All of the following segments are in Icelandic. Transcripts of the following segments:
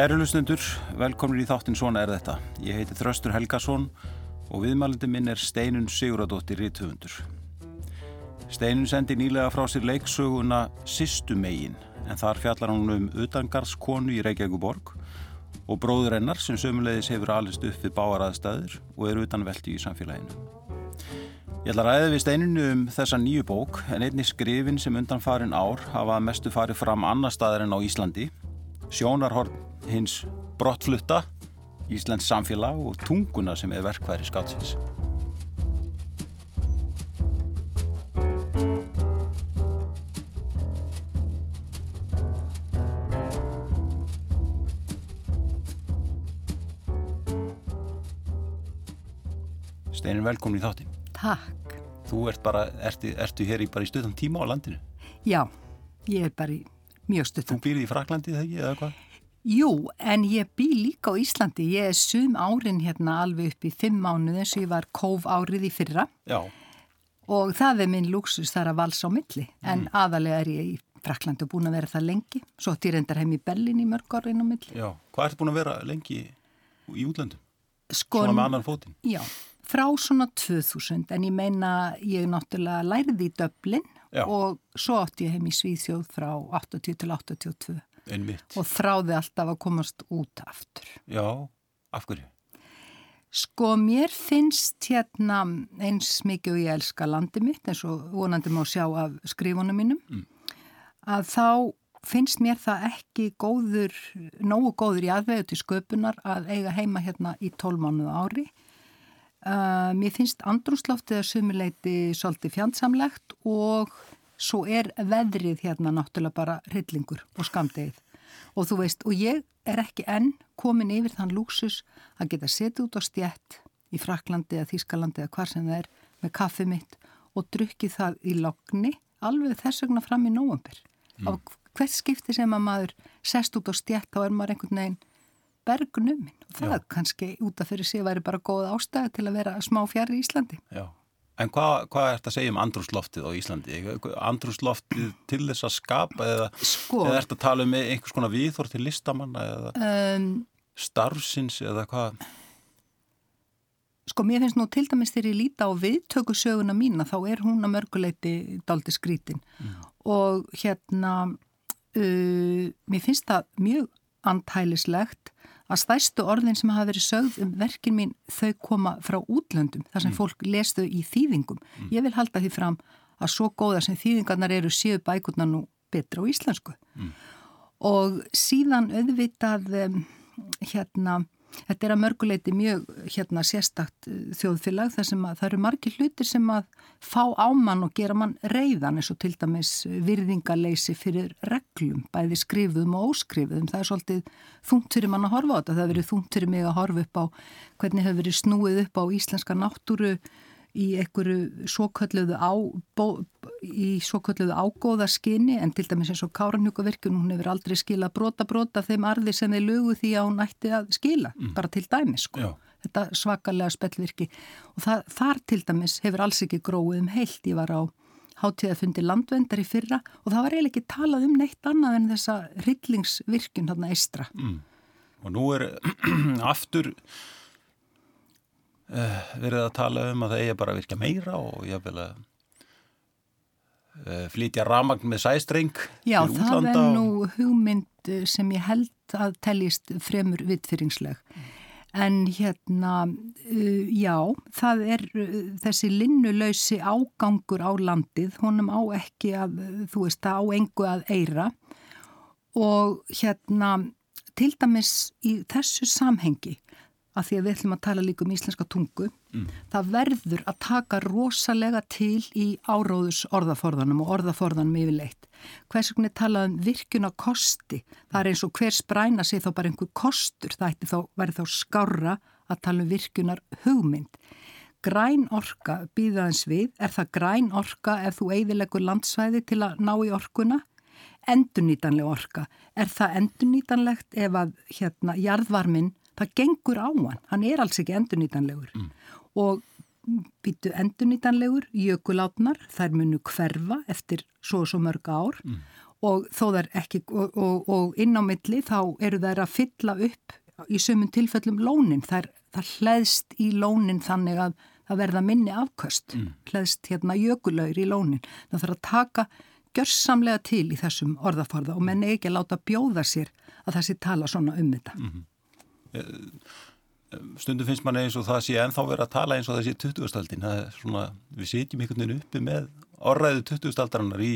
Kæru lusnendur, velkomin í þáttin Svona er þetta. Ég heiti Þröstur Helgason og viðmælindi minn er Steinun Siguradóttir Ríðtöfundur. Steinun sendi nýlega frá sér leiksöguna Sistumegin en þar fjallar hann um utangarskonu í Reykjavíkuborg og bróður hennar sem sömulegis hefur alist upp við báaraðstæður og er utanvelti í samfélaginu. Ég ætla að ræða við steininu um þessa nýju bók en einni skrifin sem undan farin ár hafa mestu farið fram annar staðar en á Íslandi. Sjónarhorn hins brottflutta, Íslands samfélag og tunguna sem er verkværi skálsins. Steinin, velkomin í þátti. Takk. Þú ert bara, ertu, ertu hér í bara í stöðum tíma á landinu? Já, ég er bara í mjög Þú stuttum. býrði í Fraklandi þegar ekki, eða hvað? Jú, en ég bý líka á Íslandi. Ég er sum árin hérna alveg upp í fimm mánuð eins og ég var kóf árið í fyrra Já, og það er minn luxus þar að vals á milli. En aðalega er ég í Fraklandi og búin að vera það lengi. Svo reyndar heim í Berlin í mörg árin á milli. já. Hvað ertu búin að vera lengi í útlöndum? Sko, Svona með annan fótinn? Já, frá svona 2000 en ég meina ég náttúrulega lærði í Döblin Já. og svo átti ég heim í Svíþjóð frá 80 til 82 Einmitt. og þráði alltaf að komast út aftur. Já, af hverju? Sko mér finnst hérna eins mikið og ég elska landi mitt eins og vonandi má sjá af skrifunum mínum að þá finnst mér það ekki góður, nógu góður í aðvegu til sköpunar að eiga heima hérna í tólmánuða ári. Uh, mér finnst andrúsloftið að sumuleiti svolítið fjandsamlegt og svo er veðrið hérna náttúrulega bara hryllingur og skamdegið. Og þú veist, og ég er ekki enn komin yfir þann lúksus að geta setið út á stjætt í Fraklandi eða Þískalandi eða hvar sem það er með kaffi mitt og drukkið það í logni alveg þess vegna fram í nóvambur. Á hvert skipti sem að maður sest út á stjætt þá er maður einhvern veginn bergnuminn og það Já. Kannski út af fyrir sig væri bara góð ástæði til að vera smá fjari í Íslandi. Já. En hvað, hvað ert að segja um andrúsloftið á Íslandi? Andrúsloftið til þess að skapa eða, Sko, eða ert að tala um einhvers konar viðhor til listamanna eða um, starfsins eða hvað? sko mér finnst nú til dæmis þegar ég líta á viðtökusöguna mína þá er hún að mörguleiti daldi skrítin og hérna uh, mér finnst það mjög antælislegt að stæstu orðin sem hafa verið sögð um verkin mín þau koma frá útlöndum þar sem fólk les þau í þýðingum. Ég vil halda því fram að svo góða sem þýðingarnar eru séu bækurnar nú betra á íslensku. Og síðan auðvitað um, hérna, þetta er að mörguleiti mjög hérna sérstakt uh, þjóðfélag þar sem að það eru margir hlutir sem að fá ámann og gera mann reyðan eins og til dæmis virðingarleysi fyrir reglum, bæði skrifuðum og óskrifuðum. Það er svolítið þungt fyrir mann að horfa á þetta. Það hefur verið þungt fyrir mig að horfa upp á hvernig hefur verið snúið upp á íslenska náttúru í einhverju svokölluðu á, bó, í svokölluðu ágóða skinni en til dæmis eins og Káranjúkavirkjun hún hefur aldrei skilað brota brota þeim arði sem þeir lögu því að hún ætti að skila bara til dæmis sko. Já. þetta svakalega spellvirki. Og það, þar til dæmis hefur alls ekki gróið um heilt. Ég var á hátíðafundi landvendar í fyrra og það var eiginlega ekki talað um neitt annað en þessa hryllingsvirkjun þarna eistra Og nú er aftur verið að tala um að það eigi bara að virka meira og ég vil að uh, flytja ramagn með sæstreng Já, það er nú hugmynd eh, sem ég held að teljist fremur vittfyringsleg. En hérna, já, það er þessi linnulöysi ágangur á landið, honum á ekki að, þú veist, það á engu að eira og hérna, til dæmis í þessu samhengi, að því að við ætlum að tala líka um íslenska tungu, það verður að taka rosalega til í áróðus orðaforðanum og orðaforðanum yfirleitt. Hvers vegna er talað um virkuna kosti? Það er eins og hver spræna sé þá bara einhver kostur, það þá, verður þá skárra að tala um virkunar hugmynd. Græn orka býðaðins við, er það græn orka ef þú eigðilegur landsvæði til að ná í orkuna? Endurnýtanleg orka, er það endurnýtanlegt ef að hérna jarðvarminn, það gengur á hann, hann er alls ekki endurnýtanlegur. Og býtu endunýtanlegur, jökulátnar, þær munu hverfa eftir svo og svo mörg ár mm. og ekki, og, og, og inn á milli þá eru þær að fylla upp í sömum tilfellum lónin, þær, þær hlæðst í lónin þannig að það verða minni afköst, mm. hlæðst hérna jökulaugur í lónin, það þarf að taka gjörsamlega til í þessum orðaforða og menn ekki að láta bjóða sér að það sé tala svona um þetta. Mm -hmm stundum finnst mann eins og það sé ennþá verið að tala eins og það sé 20-staldin við sitjum einhvern veginn uppi með orðræðu 20-staldarinnar í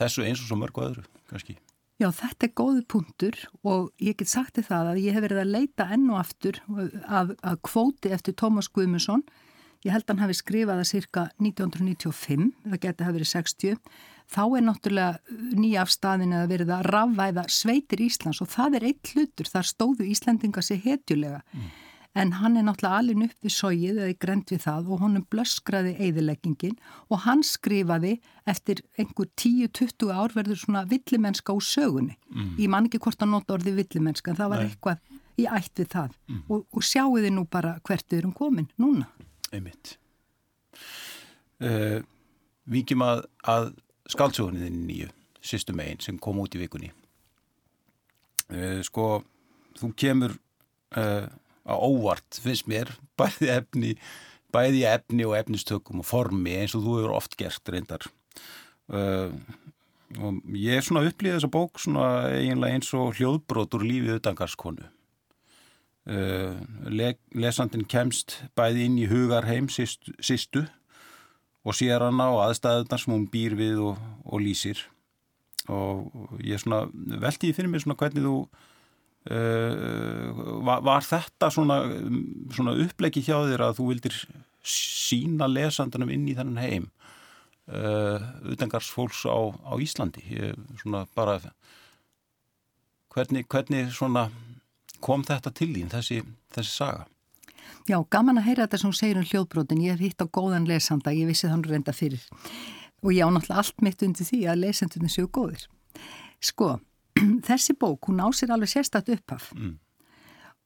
þessu eins og svo mörgu öðru kannski. Já, þetta er góðu punktur og ég get sagt þið það að ég hef verið að leita enn og aftur að, að kvóti eftir Tómas Guðmusson ég held að hann hafi skrifað það cirka 1995, það geti hafi verið 60 þá er náttúrulega nýja afstæðin að verið að rafvæða sveitir Íslands og það er eitt hlutur, þar stóðu Íslandinga sér hetjulega mm en hann er náttúrulega alin upp við sóið eða grend við það og honum blöskraði eðileggingin og hann skrifaði eftir einhver 10-20 ár verður svona villimenska úr sögunni. Mm. Ég man ekki hvort að nota orði villimenska en það var Nei. eitthvað í ætt við það mm. og, og sjáu þið nú bara hvert við erum komin núna. Einmitt. Uh, Víkjum að, að skálsögunniðin nýju, sýstum einn sem kom út í vikunni. Uh, sko, þú kemur... Uh, á óvart finnst mér bæði efni, bæði efni og efnistökum og formi eins og þú hefur oft gert reyndar. Uh, og ég er svona upplýðið þessa bók svona eiginlega eins og hljóðbrótur lífið utangarskonu uh, le lesandin kemst bæði inn í hugarheim sístu og sér hana og aðstæðunar sem hún býr við og, og lýsir og ég svona veltiði fyrir mig svona hvernig þú Uh, var, var þetta svona, svona upplegi hjá þér að þú vildir sína lesandunum inn í þennan heim uh, utengars fólks á, á Íslandi Ég, svona bara hvernig, hvernig svona kom þetta til þín þessi, þessi saga? Já, gaman að heyra þetta sem segir um hljóðbrotin ég hef hitt á góðan lesanda, ég vissi þannig reynda fyrir og ég á náttúrulega allt mitt undir því að lesandunum séu góðir sko þessi bók, hún á sér alveg sérstætt upphaf mm.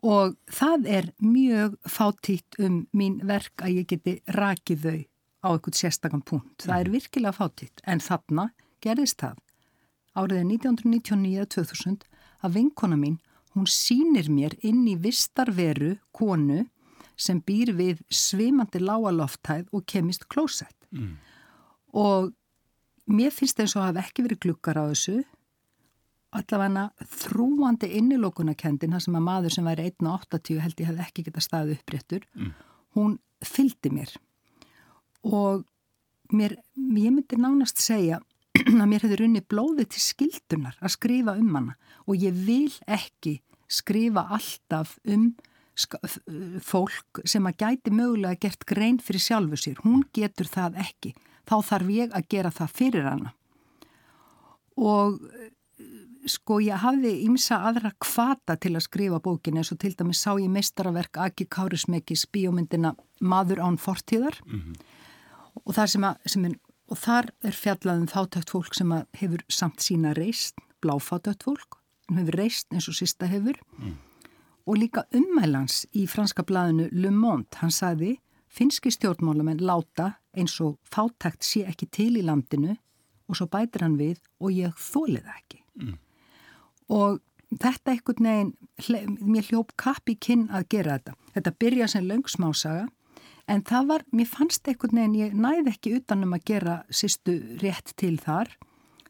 og það er mjög fátítt um mín verk að ég geti rakið þau á eitthvað sérstakann punkt. Það er mm. virkilega fátítt en þarna gerðist það áriðið 1999-2000 að vinkona mín, hún sínir mér inn í vistarveru konu sem býr við svimandi lágaloftæð og kemist klósett mm. og mér finnst eins og hafa ekki verið glukkar á þessu allavega þrúandi innilókunarkendin, það sem að maður sem væri 1.80 held ég hef ekki geta staðið uppréttur, mm. hún fyldi mér og mér, ég myndi nánast segja að mér hefði runni blóðið til skildunar að skrifa um hana og ég vil ekki skrifa alltaf um fólk sem að gæti mögulega gert grein fyrir sjálfu sér. Hún getur það ekki. Þá þarf ég að gera það fyrir hana. Og sko ég hafði ímsa aðra kvata til að skrifa bókinu eins og til dæmis sá ég meistaraverk Aki Kárismekis bíómyndina Maður án fortíðar mm -hmm. og, að, er, og þar er fjallaðum þáttökt fólk sem hefur samt sína reist, bláfátökt fólk, hefur reist eins og sista hefur mm. Og líka ummælans í franska blæðinu Le Monde, hann sagði finski stjórnmálamenn láta eins og fátækt sé ekki til í landinu og svo bætir hann við og ég þólið ekki. Mm og þetta einhvern veginn, mér hljóp kapp í kinn að gera þetta. Þetta byrja sem langsmásaga en það var, mér fannst einhvern veginn, ég næði ekki utanum að gera sýstu rétt til þar,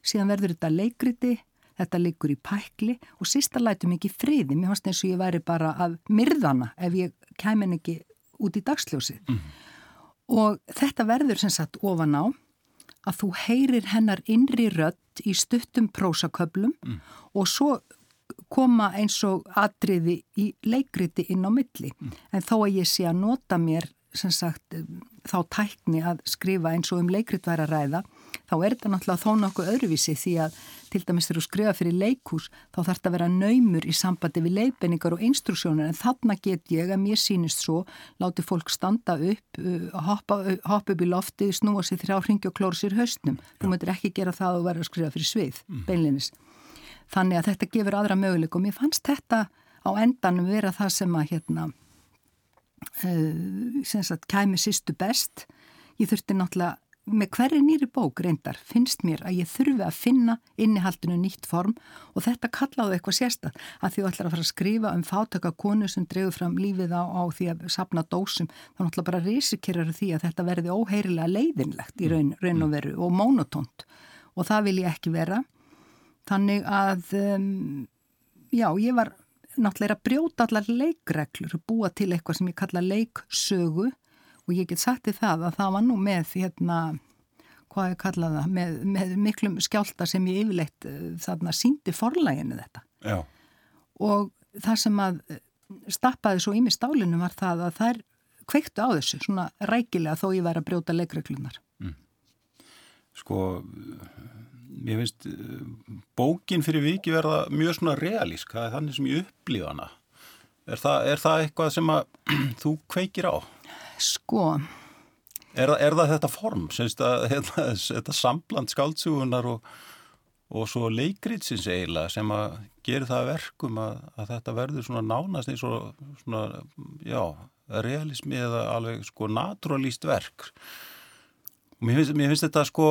síðan verður þetta leikriti, þetta leikur í pækli og sísta lætum ekki friði, mér fannst eins og ég væri bara að myrðana ef ég kæmin ekki út í dagsljósið. Mm. Og þetta verður sem sagt ofan á að þú heyrir hennar innri rött í stuttum prósaköplum mm. og svo koma eins og atriði í leikriti inn á milli. Mm. En þó að ég sé að nota mér sem sagt þá tækni að skrifa eins og um leikrit væri að ræða þá er þetta náttúrulega þó nokkuð öðruvísi því að til dæmis þegar þú skrifa fyrir leikús þá þarf þetta að vera naumur í sambandi við leifinningar og einstruksjónur en þarna get ég að mér sínist svo láti fólk standa upp uh, hoppa, uh, hoppa upp í lofti, snúa sér þrjá hringi og klóra sér haustnum þú mötur ekki gera það að vera að skrifa fyrir svið mm. beinlinis. Þannig að þetta gefur aðra möguleik og mér fannst þetta á endanum vera það sem að hérna uh, sem sagt kæmi sýstu best ég þurfti náttúrulega með hverju nýri bók reyndar finnst mér að ég þurfi að finna innihaldinu nýtt form og þetta kallaðu eitthvað sérsta að því þú ætlar að fara að skrifa um fátaka konu sem drefur fram lífið á, á því að sapna dósum þá náttúrulega bara risikerar því að þetta verði óheirilega leiðinlegt í raun, raun og veru og mónotónt. Og það vil ég ekki vera. Þannig að um, já, ég var náttúrulega að brjóta allar leikreglur og búa til eitthvað sem ég kalla leiksögu og ég get sagt í það að það var nú með hérna, hvað ég kalla það, með, með miklum skjálta sem ég yfirleitt eh, þarna síndi forlæginu þetta. Já. Og það sem að eh, stappaði svo í mig stálinu var það að þær kveiktu á þessu, svona rækilega þó ég væri að brjóta leikreglunar. Mm. Sko, ég finnst, bókin fyrir viki verða mjög svona realísk, það er þannig sem ég upplifa hana. Er það, er það eitthvað sem að þú kveikir á? Sko... Er, er það þetta form, að hérna, þetta sambland skáltsugunar og, og svo leikritsins eiginlega sem að gera það verkum að, að þetta verður svona nánast eins og svona, já, realismi eða alveg sko naturalíst verk. Mér finnst, mér finnst þetta sko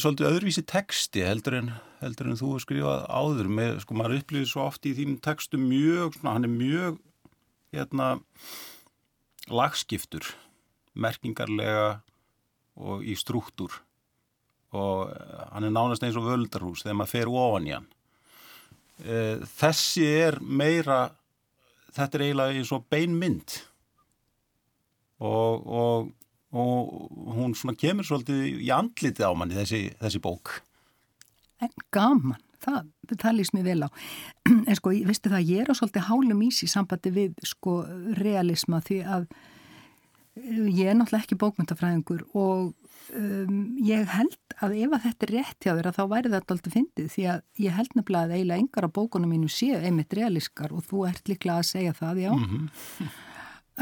svolítið öðruvísi texti heldur en, heldur en þú skrifað áður. Með, sko maður upplýðir svo oft í þínum textu mjög, svona hann er mjög, hérna, lagskiptur merkingarlega og í struktúr. Og eh, hann er nánast eins og völdarhús þegar maður fer ofan í hann. Eh, þessi er meira þetta er eiginlega eins og beinmynd og, og, og hún svona kemur svolítið í andlitið á manni þessi, þessi bók. En gaman það, það lýst mér vel á en sko, vistu það, ég er á svolítið hálum ís í sambandi við sko realisma því að eh, ég er náttúrulega ekki bókmyndafræðingur og um, ég held að ef að þetta er rétt hjá þér að þá væri þetta alltaf fyndið því að ég held nefnilega að eiginlega engar af bókunum mínu séu einmitt realiskar og þú ert líklega að segja það, já mm -hmm.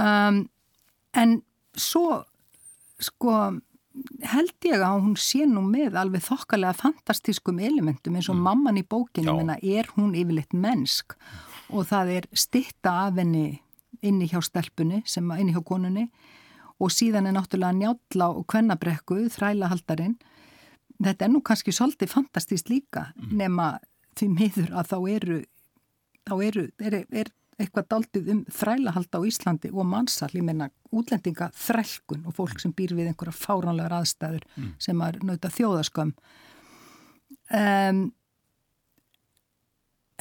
um, en svo sko held ég að hún sé nú með alveg þokkalega fantastískum elementum eins og mm. mamman í bókinu menna, er hún yfirleitt mennsk og það er stitta af henni inni hjá stelpunni sem inni hjá konunni og síðan er náttúrulega njátla og kvennabrekku þrælahaldarinn þetta er nú kannski svolítið fantastíst líka mm. nema því miður að þá eru þá eru, er, er eitthvað daldið um þrælahald á Íslandi og mannsall, ég menna útlendinga þrælkun og fólk sem býr við einhverja fáránlegar aðstæður mm. sem er nauta þjóðaskömm um,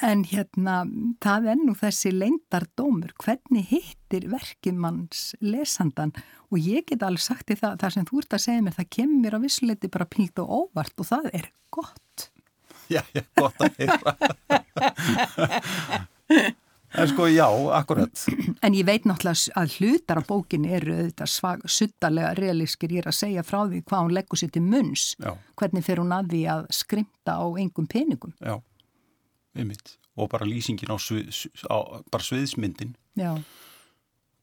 en hérna það er nú þessi leindardómur hvernig hittir verkimanns lesandan og ég get alveg sagt í það, það sem þú ert að segja mér það kemur mér á vissuleiti bara pílt og óvart og það er gott. Já, já, gott að heyra En sko, já, akkurat. En ég veit náttúrulega að hlutar á bókin eru þetta svag, suttalega realískir. Ég er að segja frá því hvað hún leggur sér til munns. Já. Hvernig fer hún að því að skrimta á engum peningum. Já, einmitt. Og bara lýsingin á, svið, á bara sviðsmyndin. Já.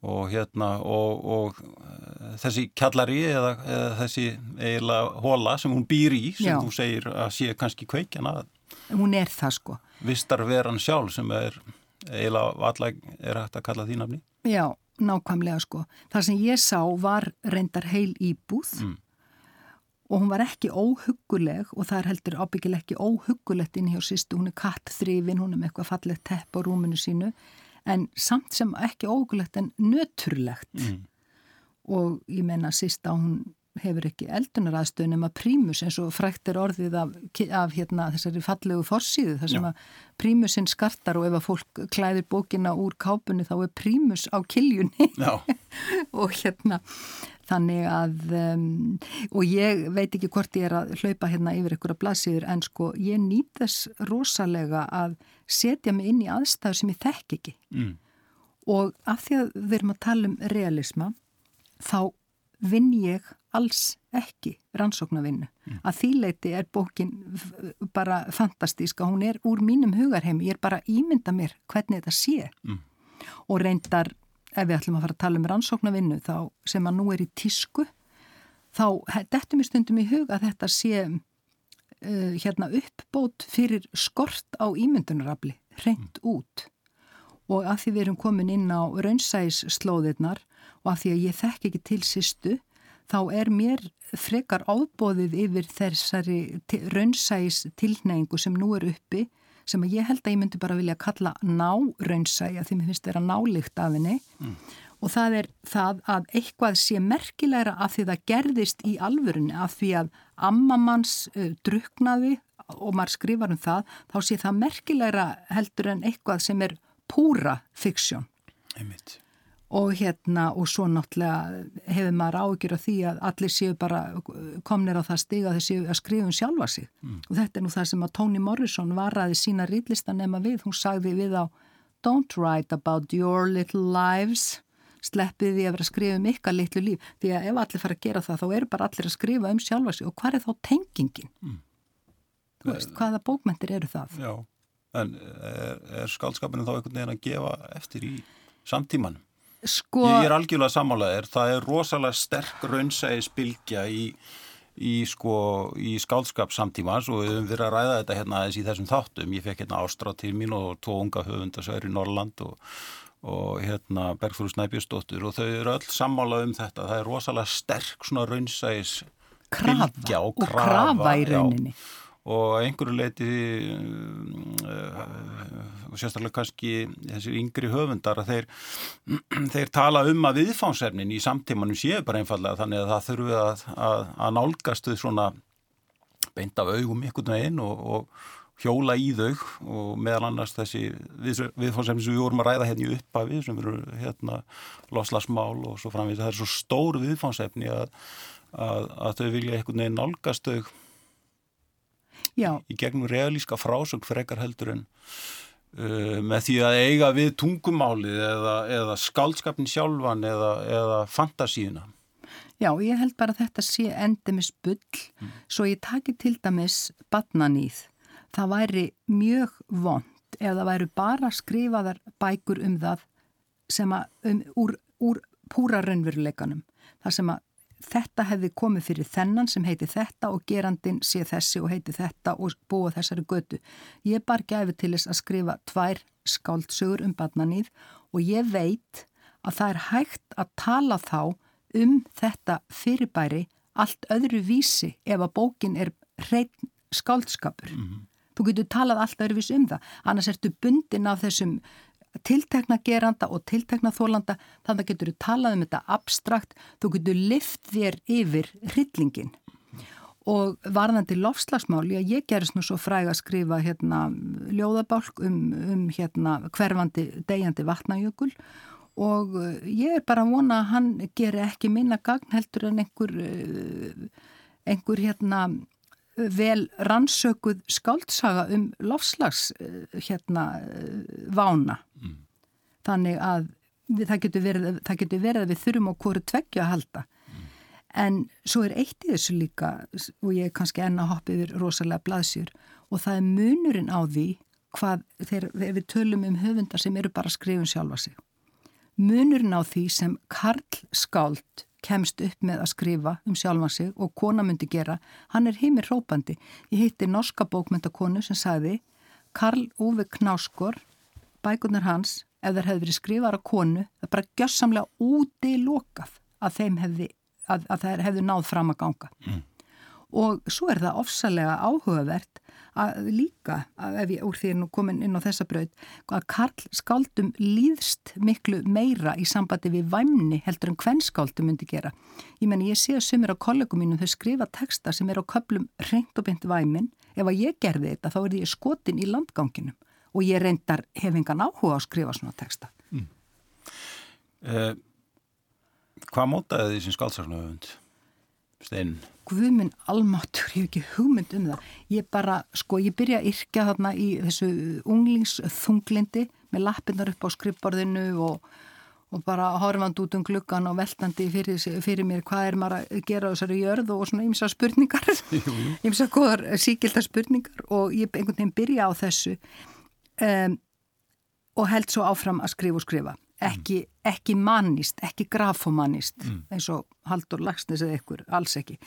Og hérna, og, og uh, þessi kjallari eða, eða þessi eiginlega hóla sem hún býr í, sem já. þú segir að sé kannski kveikjana. Hún er það sko. Vistar veran sjálf sem er eiginlega allag er hægt að kalla því nafni? Já, nákvæmlega sko. Það sem ég sá var reyndar heil íbúð mm. og hún var ekki óhuguleg og það er heldur ábyggileg ekki óhugulegt inn hjá sýstu, hún er kattþrifin, hún er með eitthvað fallegt tepp á rúminu sínu en samt sem ekki óhugulegt en nöturlegt mm. og ég menna sýsta hún hefur ekki eldunaraðstöðun nema prímus eins og frækt er orðið af, af hérna, þessari fallegu forsíðu þar sem Já. að prímusinn skartar og ef að fólk klæðir bókina úr kápunni þá er prímus á kiljunni og hérna þannig að um, og ég veit ekki hvort ég er að hlaupa hérna yfir einhverja blaðsýður en sko ég nýt þess rosalega að setja mig inn í aðstæðu sem ég þekk ekki mm. og af því að við erum að tala um realisma þá vinn ég alls ekki rannsóknarvinnu. Mm. Að þýleiti er bókin bara fantastíska, hún er úr mínum hugarheim, ég er bara ímynda mér hvernig þetta sé. Mm. Og reyndar, ef við ætlum að fara að tala um rannsóknarvinnu þá sem að nú er í tísku, þá dettum við stundum í hug að þetta sé uh, hérna uppbót fyrir skort á ímyndunarafli, reynd mm. út. og að því við erum komin inn á raunsæðisslóðirnar og að því að ég þekk ekki til sýstu þá er mér frekar ábóðið yfir þessari raunsæðis tilneingu sem nú er uppi sem að ég held að ég myndi bara vilja kalla náraunsæja því mér finnst þetta nálikt af henni mm. og það er það að eitthvað sé merkilegra af því það gerðist í alvörunni af því að ammamanns uh, druknaði og maður skrifar um það þá sé það merkilegra heldur en eitthvað sem er púra fiksjón. Einmitt og hérna og svo náttúrulega hefur maður ágjör af því að allir séu bara komnir á það stiga að þeir séu að skrifa um sjálfa sig mm. og þetta er nú það sem að Toni Morrison varaði sína rýtlista nema við, hún sagði við á Don't write about your little lives sleppið því að vera að skrifa um ykkar litlu líf því að ef allir fara að gera það þá eru bara allir að skrifa um sjálfa sig og hvað er þá tengingin? Mm. Þú veist, hvaða bókmentir eru það? Já, en er, er skaldskapinu þá einhvern veginn að gefa eftir í samtímanum? Sko... Ég er algjörlega sammálaðir, það er rosalega sterk raunsæðisbylgja í, í, sko, í skálskap samtímans og við höfum verið að ræða þetta hérna aðeins í þessum þáttum. Ég fekk hérna Ástra til mín og tvo unga höfundasöður í Norrland og, og hérna Bergfrús Næbjörnsdóttur og þau eru öll sammálað um þetta. Það er rosalega sterk svona raunsæðisbylgja og krafa. Og krafa í rauninni. Já og einhverju leiti uh, sérstaklega kannski þessir yngri höfundar að þeir, þeir tala um að viðfánsefnin í samtímanum séu bara einfallega þannig að það þurfu að, að, að nálgast þau svona beint af augum ykkur einn og, og hjóla í þau. Og meðal annars þessi við, viðfánsefni sem við vorum að ræða hérna í upphafi sem eru hérna loslasmál og svo framvís það er svo stór viðfánsefni að, að þau vilja einhvern veginn nálgast þau Já. í gegnum realíska frásöng frekar heldur en uh, með því að eiga við tungumálið eða, eða skaldskapin sjálfan eða, eða fantasíuna. Já, ég held bara að þetta sé endimis bull, mm. svo ég taki til dæmis badnanýð. Það væri mjög vond ef það væri bara skrifaðar bækur um það sem að, um, úr, úr púra raunveruleikanum. Það sem að þetta hefði komið fyrir þennan sem heiti þetta og gerandin sé þessi og heiti þetta og búa þessari götu. Ég bar gæfi til þess að skrifa tvær skáldsögur um badnanýð og ég veit að það er hægt að tala þá um þetta fyrirbæri allt öðru vísi ef að bókin er hreitn skáldskapur. Mm -hmm. Þú getur talað allt öðru vísi um það, annars ertu bundin af þessum tiltekna geranda og tiltekna þólanda þannig að getur þú talað um þetta abstrakt, þú getur lift þér yfir hryllingin og varðandi lofslagsmál, já ég gerist nú svo fræg að skrifa hérna ljóðabálk um, um hérna hverfandi degjandi vatnajökul og eh, ég er bara að vona að hann gerir ekki minna gagn heldur en einhver eh, einhver hérna vel rannsökuð skáldsaga um lofslags eh, hérna vána. Þannig að við, það, getur verið, það getur verið að við þurfum á hverju tveggja að halda. Mm. En svo er eitt í þessu líka og ég er kannski enna hoppið yfir rosalega blaðsjur og það er munurinn á því hvað þegar við tölum um höfundar sem eru bara að skrifa um sjálfa sig. Munurinn á því sem Karl Skáld kemst upp með að skrifa um sjálfa sig og kona myndi gera, hann er heimir rópandi. Ég hitti norska bókmyndakonu sem sagði Karl Ove Knáskor, bækunar hans, ef þeir hefði verið skrifara konu, það bara gjössamlega úti lokað að þeim hefði, að, að þeir hefði náð fram að ganga. Mm. Og svo er það ofsalega áhugavert að líka, að ef ég úr því er nú komin inn á þessa braut, að Karl skáldum líðst miklu meira í sambandi við væmni heldur en hvern skáldum myndi gera. Ég menn ég sé að sumir á kollegum mínum þau skrifa texta sem er á köplum reynd og beint væmin. Ef að ég gerði þetta þá er ég skotin í landganginum og ég reyndar hefingan áhuga að skrifa svona texta. Mm. Eh, hvað mótaði því sem skáldsakna öfund? Steinn? Guðminn almáttur, ég hef ekki hugmynd um það. Ég bara, sko, ég byrja að yrkja þarna í þessu unglingsþunglindi með lappinnar upp á skrifborðinu og, og bara horfand út um gluggan og veltandi fyrir, fyrir mér hvað er maður að gera á þessari jörð og svona ymsa spurningar, ymsa góðar síkildar spurningar og ég einhvern veginn byrja á þessu um, og held svo áfram að skrifa og skrifa ekki, ekki mannist, ekki grafomanist mm. eins og Haldur Lagsnes eða ykkur, alls ekki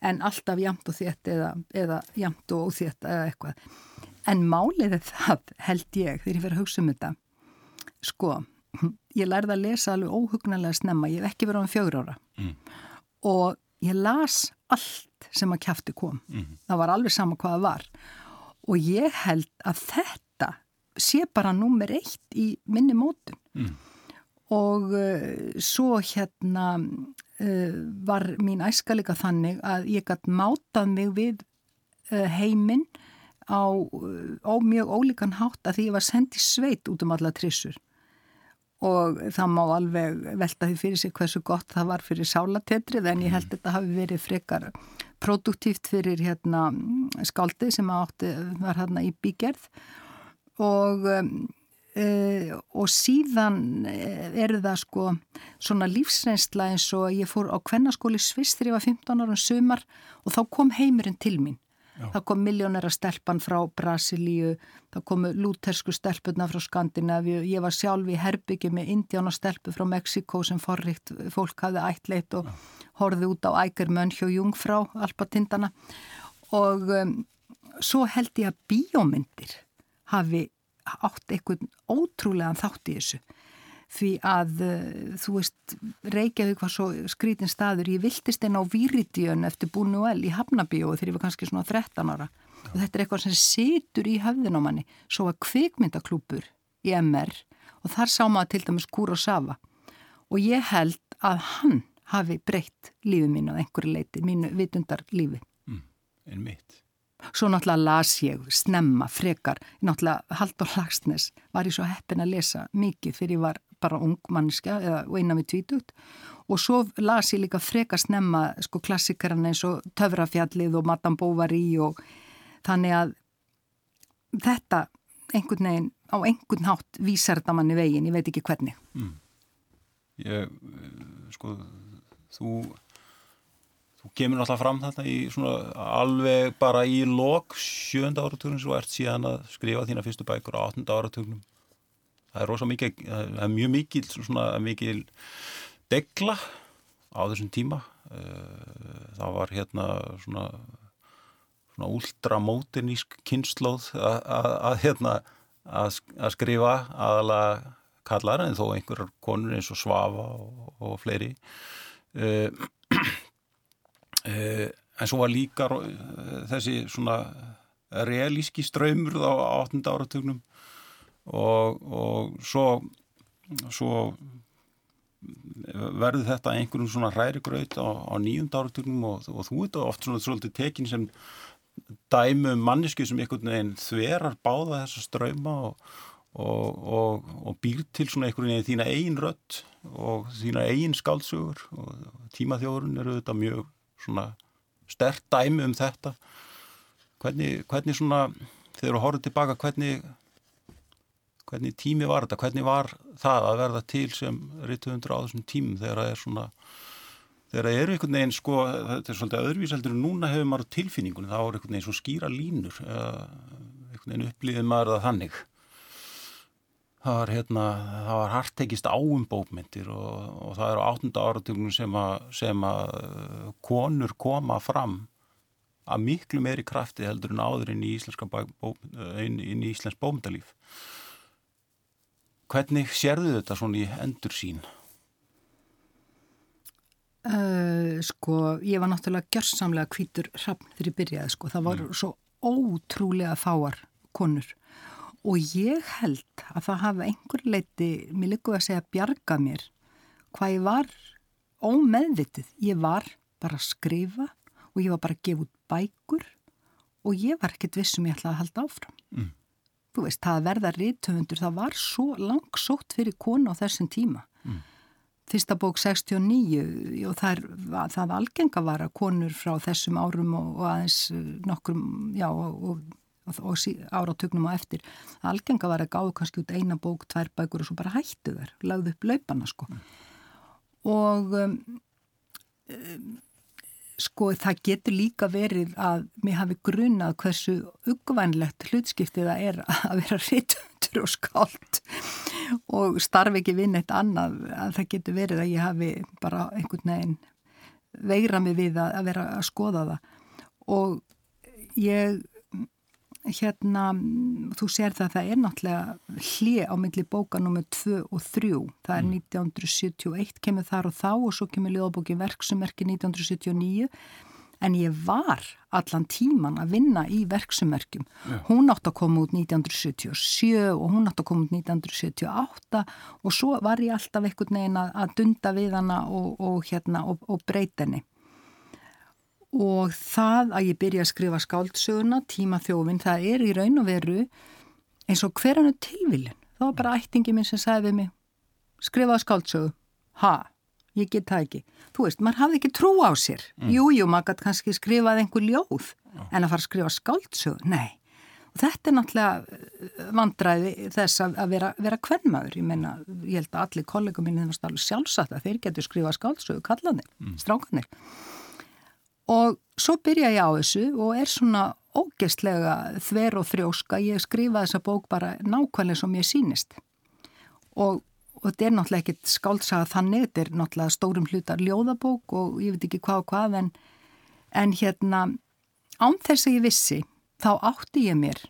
en alltaf jamt og þétt eða, eða jamt og óþétt eða eitthvað en málið er það held ég þegar ég fyrir að hugsa um þetta sko, ég lærði að lesa alveg óhugnarlega snemma, ég hef ekki verið á um fjögur ára mm. og ég las allt sem að kæfti kom. Mm. Það var alveg sama hvað það var og ég held að þetta sé bara nummer eitt í minni mótun. Mm. og uh, svo hérna uh, var mín æska líka þannig að ég gætt mátað mig við uh, heiminn á, á mjög ólíkan hátt að því ég var sendið sveit út um alla trissur. Og það má alveg velta því fyrir sig hversu gott það var fyrir sálatetrið en ég held að þetta hafi verið frekar produktíft fyrir hérna skáldið sem átti, var hérna í bígerð og Uh, og síðan er það sko svona lífsreynsla eins og ég fór á kvennaskóli Sviss þegar ég var 15 ára um sumar og þá kom heimurinn til mín. Já. það kom miljónera stelpan frá Brasilíu það komu lútersku stelpuna frá Skandinavíu, ég var sjálf í Herbyggi með indjána stelpu frá Mexiko sem forrikt fólk hafði ætleitt og horfið út á ægermönn hjá Jungfrá alpatindana. Og um, svo held ég að bíómyndir hafi átt einhvern ótrúlegan þátt í þessu. Því að uh, þú veist Reykjavík var svo skrítin staður. Ég viltist einn á Víridíun eftir Búnuel í Hafnabíu þegar ég var kannski svona 13 ára. Og þetta er eitthvað sem situr í höfðin á manni. Svo var kvikmyndaklúpur í MR og þar sá maður til dæmis Kúr og Sava og ég held að hann hafi breytt lífið mín á einhverju leiti, mínu vitundar lífi mm, En mitt Svo náttúrulega las ég snemma, frekar, náttúrulega Haldur Lagsnes var ég svo heppin að lesa mikið fyrir ég var bara ung manniska eða einan við tvítugt og svo las ég líka frekar snemma sko klassikarinn eins og Töfrafjallið og Madame Bovary og þannig að þetta einhvern veginn á einhvern hátt vísar þetta manni veginn, ég veit ekki hvernig. Mm. Ég, eh, sko, þú Þú kemur náttúrulega fram þetta í svona alveg bara í lok sjönda áratögnum svo ert síðan að skrifa þína fyrstu bækur á áttunda áratögnum. Það er rosa mikið, það er mjög mikil svona mikil degla á þessum tíma. Eh, það var hérna svona svona ultramodernísk kynnslóð að hérna að, skrifa aðalega kallar en þó einhverjar konur eins og Svafa og, og fleiri. Uh, en svo var líka eh, þessi svona realíski ströymur á 8. áratögnum og, og svo, svo verður þetta einhverjum svona hrærigraut á, á nýjunda áratögnum og, og þú veit oft svona svolítið tekin sem dæmu um mannesku sem einhvern veginn þverar báða þessa ströyma og, og, og býr til svona einhvern veginn þína eigin rött og þína eigin skálsugur og tímaþjórun eru þetta mjög svona stert dæmi um þetta. Hvernig, hvernig svona þegar þú horfður tilbaka hvernig hvernig tími var þetta, hvernig var það að verða til sem rítuðundur á þessum tímum þegar það er svona þegar það eru einhvern veginn sko þetta er svolítið öðruvíseldur en núna hefur maður tilfinningunni. Þá er einhvern veginn svo skýra línur einhvern veginn upplýðið maður það þannig það var, hérna, var hartekist áum bókmyndir og, og það eru áttunda áratögnum sem, sem að uh, konur koma fram að miklu meiri krafti heldur en áður inn í íslenska uh, inn, inn í íslensk bókmyndalíf hvernig sérðu þetta svona í endur sín? Uh, sko, ég var náttúrulega gjörsamlega kvítur hrappn þegar ég byrjaði sko, það var mm. svo ótrúlega fáar konur og ég held að það hafa einhver leiti, mér líkuði að segja bjarga mér, hvað ég var ómeðvitið, ég var bara að skrifa og ég var bara að gefa út bækur og ég var ekkert vissum ég ætlaði að halda áfram. Mm. Þú veist, það verða rítöfundur, það var svo langsótt fyrir konu á þessum tíma. Mm. Fyrsta bók 69 og það, er, það algenga var að konur frá þessum árum og, og aðeins nokkrum, já, og, og og áratugnum á eftir. Algenga var að gáðu kannski út eina bók, tvær bækur og svo bara hættu þær lagðu upp laupana sko. Mm. og um, um, sko það getur líka verið að mér hafi grunað hversu uggvænlegt hlutskiptið það er að vera rittundur og skált og starfi ekki vinn eitt annað. Að það getur verið að ég hafi bara einhvern veginn veira mig við að, að vera að skoða það. Og ég hérna, þú sér það að það er náttúrulega hlið á milli bóka nr. 2 og 3. Það er 1971 kemur þar og þá og svo kemur liðbókin verksumerki 1979 en ég var allan tíman að vinna í verksumerkjum. Já. Hún átt að koma út 1977 og hún átt að koma út 1978 og svo var ég alltaf einhvern veginn að dunda við hana og, og, hérna, og, og breyta henni og það að ég byrja að skrifa skáldsöguna, tíma þjófin, það er í raun og veru eins og hverjanu tilvilin. Það var bara ættingi minn sem sagði við mig, skrifaði skáldsögu, ha, ég get það ekki. Þú veist, maður hafði ekki trú á sér. Mm. Jú, jú, maður gæti kannski skrifað einhver ljóð, en að fara að skrifa skáldsögu, nei. Og þetta er náttúrulega eh, vandræði þess að, að vera, vera kvennmaður. Ég meina, ég held að allir kollegum minni það var sjálfsagt að þeir getur skrifað skáldsögu, kallaðir, mm. strákanir. Og svo byrja ég á þessu og er svona ógeðslega þver og þrjóska. Ég skrifa þessa bók bara nákvæmlega sem ég sínist. Og, og þetta er náttúrulega ekkit skáltsaga þannig, þetta er náttúrulega stórum hlutar ljóðabók og ég veit ekki hvað og hvað en, en hérna án þess að ég vissi þá átti ég mér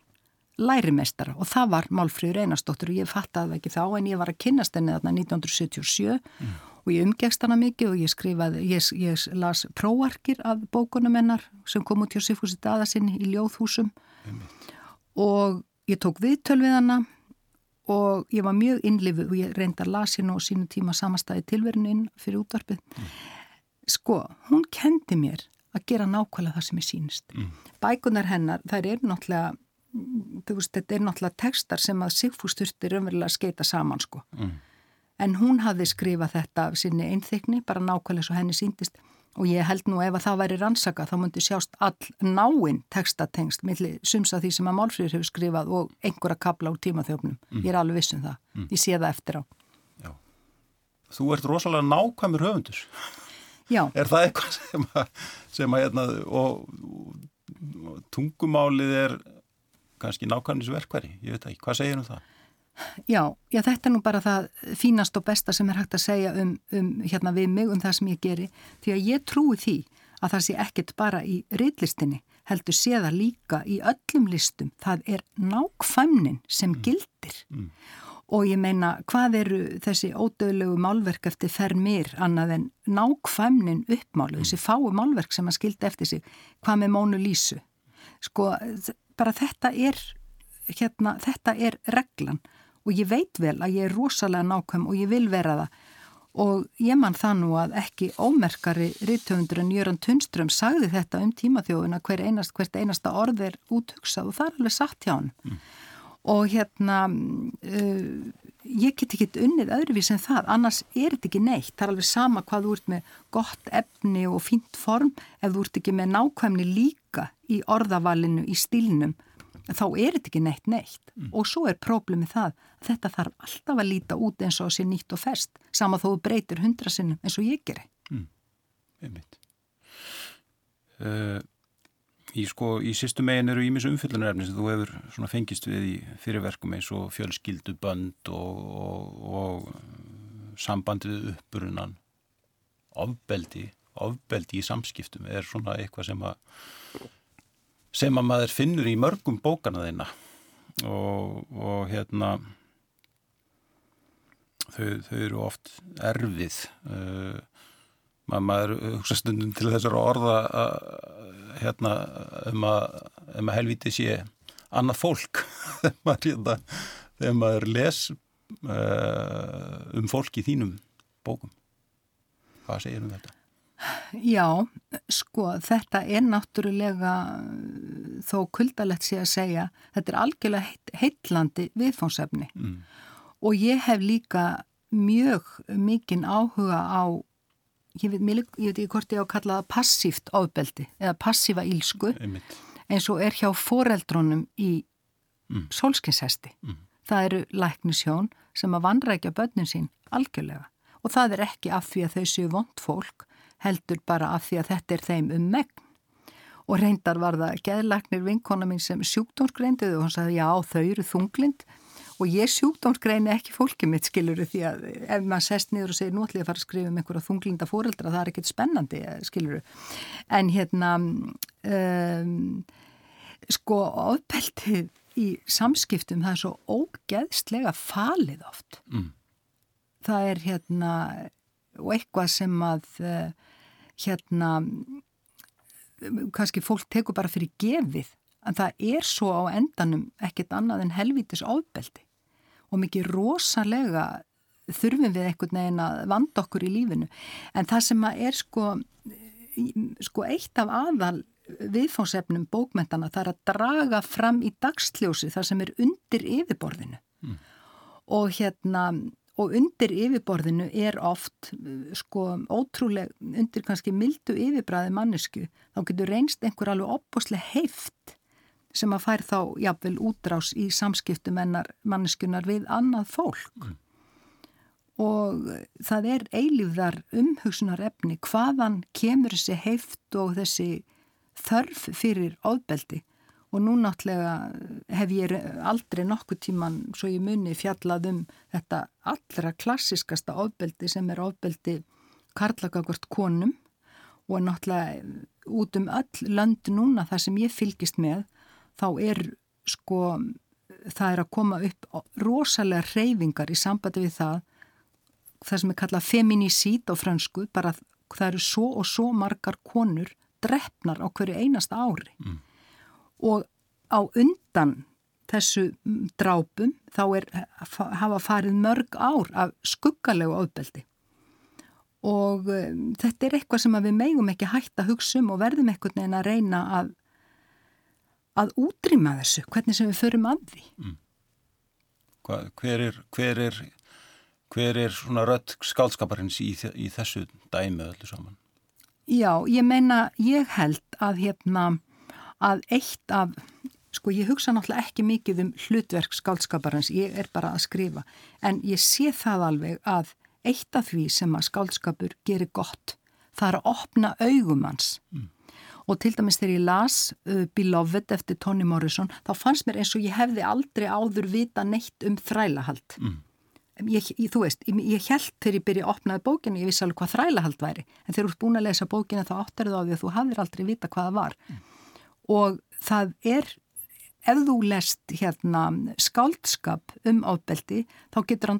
lærimestara og það var Málfríður Einarstóttur og ég fattaði ekki þá en ég var að kynast henni þarna 1977 mm og ég umgegst hana mikið og ég skrifaði, ég, ég las próarkir af bókunum hennar sem kom út hjá Sifúsi Daðasinni í Ljóðhúsum Einmitt. og ég tók viðtöl við hana og ég var mjög innlifu og ég reyndar lasinu og sínu tíma samastæði tilverinu inn fyrir útvarpið. Mm. Sko, hún kendi mér að gera nákvæmlega það sem ég sínist. Mm. Bækunar hennar, þær er náttúrulega, þú veist, þetta er náttúrulega tekstar sem að Sigfús þurfti raunverulega að skeita saman, sko. Mm en hún hafði skrifað þetta af sinni einþykni, bara nákvæmlega svo henni síndist og ég held nú ef að það væri rannsaka þá myndi sjást all náinn textatengst millir sumsa því sem að Málfríður hefur skrifað og einhverja kabla úr tímaþjófnum. Mm. Ég er alveg vissum það. Mm. Ég sé það eftir á. Já. Þú ert rosalega nákvæmur höfundur. Já. Er það eitthvað sem að, sem að hérna, og, og tungumálið er kannski nákvæmnisverkværi? Ég veit ekki. Hvað segir um það? Já, já, þetta er nú bara það fínast og besta sem er hægt að segja um, um hérna við mig, um það sem ég geri. Því að ég trúi því að það sé ekkert bara í reillistinni heldur sé það líka í öllum listum. Það er nákvæmnin sem mm. gildir. Mm. og ég meina hvað eru þessi ódöðlegu málverk eftir fermir annað en nákvæmnin uppmálu, mm. þessi fái málverk sem að skildi eftir sig, hvað með Mónu Lísu? Sko, bara þetta er hérna, þetta er reglan og ég veit vel að ég er rosalega nákvæm og ég vil vera það. Og ég mann það nú að ekki ómerkari rítöfundur en Jöran Tunström sagði þetta um tímaþjóðuna hver einast, hvert einasta orð er úthugsað og það er alveg satt hjá hann. Mm. og hérna uh, ég get ekki unnið öðruvís en það, annars er þetta ekki neitt. Það er alveg sama hvað þú ert með gott efni og fínt form ef þú ert ekki með nákvæmni líka í orðavalinu, í stílnum þá er þetta ekki neitt neitt mm. og svo er próblemið það að þetta þarf alltaf að líta út eins og sé nýtt og fest sama þó breytir hundra sinnum eins og ég gerir mm. Einmitt uh, Í sko, í sýstu megin eru ímis umfyllunarefni sem þú hefur svona fengist við í fyrirverkum eins og fjölskyldu bönd og, og, og sambandi við uppbrunan ofbeldi, ofbeldi í samskiptum er svona eitthvað sem að sem að maður finnur í mörgum bókana þeina og, og hérna þau, þau eru oft erfið. Uh, maður hugsa stundum til þessar orða að, hérna um að, um að helviti sé annað fólk. Hérna, þegar maður les uh, um fólk í þínum bókum. Hvað segir um þetta? Já, sko, þetta er náttúrulega þó kuldalegt sé að segja, þetta er algjörlega heit, heitlandi viðfónsefni mm. og ég hef líka mjög mikinn áhuga á, ég veit, ég veit ekki hvort ég á að kalla það passíft ofbeldi eða passífa ílsku Einmitt. eins og er hjá foreldrónum í mm. solskinshesti. Mm. Það eru læknisjón sem að vandrækja börnin sín algjörlega og það er ekki af því að þau séu vond fólk heldur bara af því að þetta er þeim um megn. Og reyndar var það geðlagnir vinkona mín sem sjúkdómsgreindiði og hann sagði já þau eru þunglind og ég sjúkdómsgreini ekki fólkið mitt skiluru því að ef maður sest niður og segir nú ætlum ég að fara að skrifa um einhverja þunglinda fóreldra það er ekkert spennandi skiluru. En hérna um, sko ofbeldið í samskiptum það er svo ógeðslega falið oft mm. það er hérna og eitthvað sem að uh, hérna kannski fólk tekur bara fyrir gefið en það er svo á endanum ekkert annað en helvítis ofbeldi. Og mikið rosalega þurfum við einhvern veginn að vanda okkur í lífinu. En það sem að er sko, sko eitt af aðal viðfónsefnum bókmentana það er að draga fram í dagsljósi það sem er undir yfirborðinu. Mm. og hérna og undir yfirborðinu er oft sko ótrúlega undir kannski mildu yfirbræði mannesku þá getur reynst einhver alveg opboslega heift sem að fær þá jafnvel útrás í samskiptum manneskunar við annað fólk mm. og það er eilíðar umhugsunar efni hvaðan kemur þessi heift og þessi þörf fyrir ofbeldi og nú náttúrulega hef ég aldrei nokkuð tíman svo ég muni fjallað um þetta allra klassiskasta ofbeldi sem er ofbeldi karlagagvart konum og náttúrulega út um öll lönd núna það sem ég fylgist með þá er sko það er að koma upp rosalega reyfingar í sambandi við það það sem er kallað feminísít á fransku bara það eru svo og svo margar konur drefnar á hverju einasta ári mm. Og á undan þessu drápum þá er, hafa farið mörg ár af skuggalegu ofbeldi og um, þetta er eitthvað sem við megum ekki hægt að hugsa um og verðum einhvern veginn að reyna að að útrýma þessu, hvernig sem við förum að því mm. Hva, hver, er, hver er hver er svona rött skálskaparins í, í þessu dæmi öllu saman? Já, ég meina, ég held að hérna, að eitt af, sko ég hugsa náttúrulega ekki mikið um hlutverk skálskaparins, ég er bara að skrifa, en ég sé það alveg að eitt af því sem að skálskapur gerir gott, það er að opna augumans. Mm. Og til dæmis þegar ég las uh, Beloved eftir Toni Morrison, þá fannst mér eins og ég hefði aldrei áður vita neitt um þrælahald. Mm ég, þú veist, ég, ég held þegar ég byrja að opnaði bókinu, ég vissi alveg hvað þrælahald væri en þegar þú ert búin að lesa bókinu þá áttar þú á því að þú hafðir aldrei vita hvað það var mm. Og það er ef þú lest hérna skáldskap um ábeldi þá getur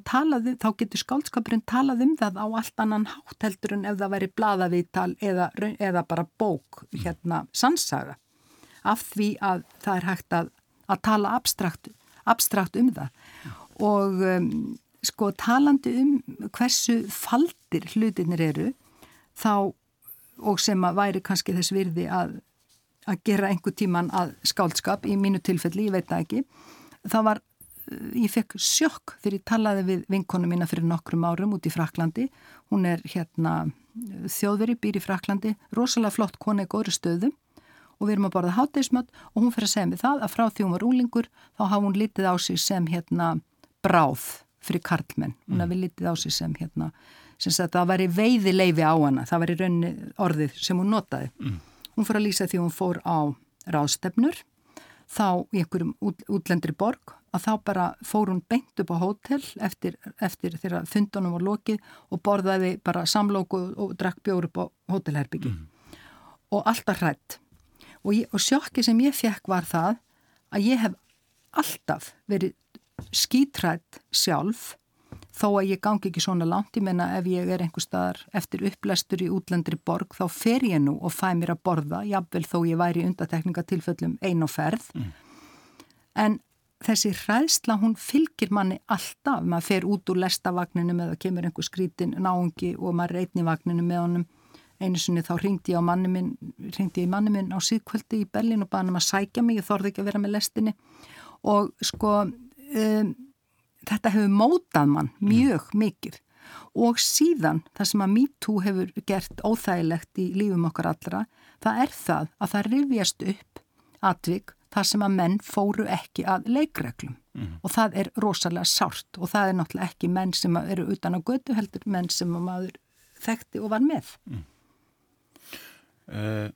getur skáldskapurinn talað um það á allt annan hátt heldur en ef það væri bladavítal eða, eða bara bók hérna sannsaga. Af því að það er hægt að, að tala abstrakt, abstrakt um það. Og um, sko talandi um hversu faldir hlutinir eru þá og sem að væri kannski þess virði að, að gera einhver tíman að skáldskap í mínu tilfelli, ég veit það ekki það var, ég fekk sjokk þegar ég talaði við vinkonu mína fyrir nokkrum árum út í Fraklandi hún er hérna þjóðveri, býr í Fraklandi, rosalega flott kona í góðri stöðum og við erum að borða hátteismött og hún fyrir að segja mig það að frá því hún var úlingur þá hafa hún litið á sig sem hérna bráð fyrir karlmenn. Hún mm. hafi litið á sig sem hérna, sem að það væri veiði leifi á hana, það væri raunni orðið sem hún notaði. Mm. Hún fór að lýsa því hún fór á ráðstefnur, þá í einhverjum út, útlendri borg, að þá bara fór hún beint upp á hótel eftir, eftir þegar fundunum var lokið og borðaði bara samlóku og drakk bjór upp á hótelherbyggi. Mm. Og alltaf hrætt. Og, og sjokki sem ég fekk var það að ég hef alltaf verið skítrætt sjálf þó að ég gangi ekki svona langt, ég menna ef ég er einhver staðar eftir upplestur í útlendri borg þá fer ég nú og fæ mér að borða, jafnvel þó ég væri í undatekningatilföllum ein og ferð. Mm. en þessi hræðsla hún fylgir manni alltaf, maður fer út úr lestavagninum eða kemur einhver skrítin náungi og maður reytni vagninu með honum. Einu sinni þá ringdi ég minn ringdi ég manni minn á síðkvöldi í Berlin og baði hann um að sækja mig, ég þorði ekki að vera með lestinni. Og sko um, þetta hefur mótað mann mjög mm. mikið og síðan það sem að MeToo hefur gert óþægilegt í lífum okkar allra, það er það að það rifjast upp atvik þar sem að menn fóru ekki að leikreglum mm. og það er rosalega sárt og það er náttúrulega ekki menn sem eru utan á götu heldur menn sem að maður þekkti og var með. Mm. Uh,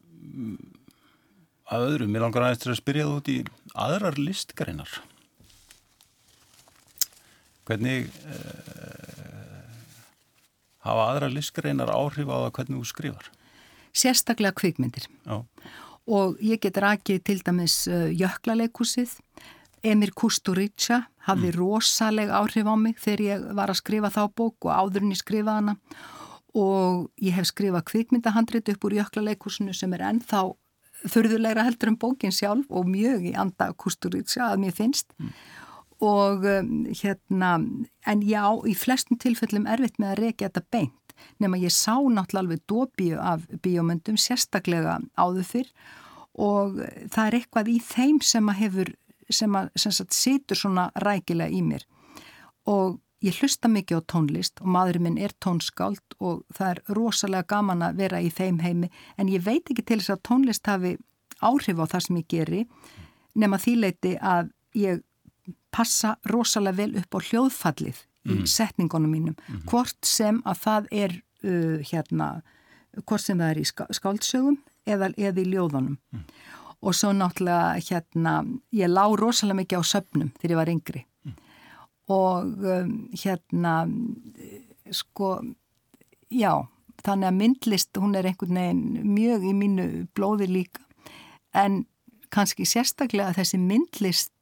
að öðru, mér langar aðeins til að spyrja þú út í aðrar listgreinar. Hvernig uh, hafa aðra listgreinar áhrif á það hvernig þú skrifar? Sérstaklega kvikmyndir. Já. og ég get rakið til dæmis uh, jöklaleikúsið Emir Kusturica hafði mm. rosaleg áhrif á mig þegar ég var að skrifa þá bók og áðurinn ég skrifaði hana og ég hef skrifað kvikmyndahandrit upp úr jöklaleikúsinu sem er ennþá þurðulegra heldur en bókin sjálf og mjög í anda Kusturica að mér finnst mm. Og um, hérna en já, í flestum tilfellum erfitt með að reykja þetta beint nema ég sá náttúrulega alveg dóbíu af bíómyndum sérstaklega áður fyrr. Og það er eitthvað í þeim sem að hefur sem að sem sagt, situr svona rækilega í mér. Og ég hlusta mikið á tónlist og maðurinn minn er tónskáld og það er rosalega gaman að vera í þeim heimi. En ég veit ekki til þess að tónlist hafi áhrif á það sem ég geri nema því leiti að ég passa rosalega vel upp á hljóðfallið í mm. setningunum mínum mm. hvort sem að það er uh, hérna, hvort sem það er í skáldsögum eða, eða í ljóðunum mm og svo náttúrulega hérna, ég lá rosalega mikið á söpnum þegar ég var yngri mm. og um, hérna sko já, þannig að myndlist hún er einhvern veginn mjög í mínu blóði líka en kannski sérstaklega þessi myndlist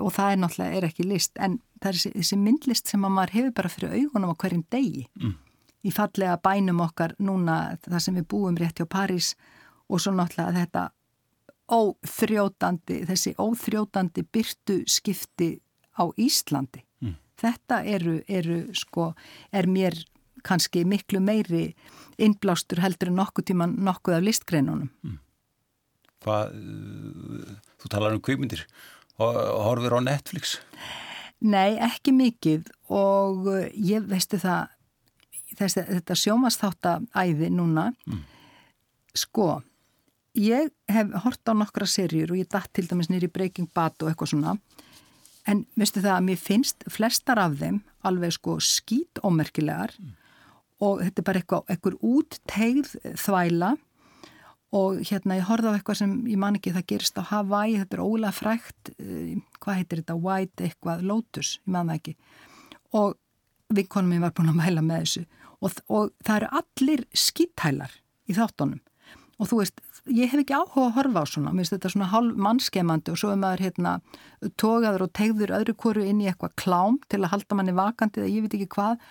og það er náttúrulega er ekki list en það er þessi, myndlist sem að maður hefur bara fyrir augunum á hverjum degi mm. í fallega bænum okkar núna það sem við búum rétt hjá París og svo náttúrulega þetta óþrjótandi, þessi óþrjótandi byrtu skipti á Íslandi. Mm. Þetta eru, eru, sko, er mér kannski miklu meiri innblástur heldur en nokkuð tíman nokkuð af listgreinunum. Mm. Hvað, uh, þú talar um kvímyndir, horfir á Netflix? Nei, ekki mikið og uh, ég veistu það, þessi, þetta sjómasþáttaæði núna, mm. sko, ég hef hort á nokkra serjur og ég dætt til dæmis nýri Breaking Bad og eitthvað svona en veistu það að mér finnst flestar af þeim alveg sko skít ómerkilegar mm. og þetta er bara eitthvað, eitthvað út tegð þvæla og hérna ég horfði á eitthvað sem ég man ekki það gerist á Hawaii, þetta er ólega frækt eh, hvað heitir þetta, White eitthvað Lotus, ég man það ekki. Og vinkonum minn var búin að mæla með þessu. Og, og það eru allir skítælar í þáttunum. Og þú veist, ég hef ekki áhuga að horfa á svona, mér finnst þetta svona hálf mannskemandi og svo er maður hérna tógaður og tegður öðru koru inn í eitthvað klám til að halda manni vakandi eða ég veit ekki hvað.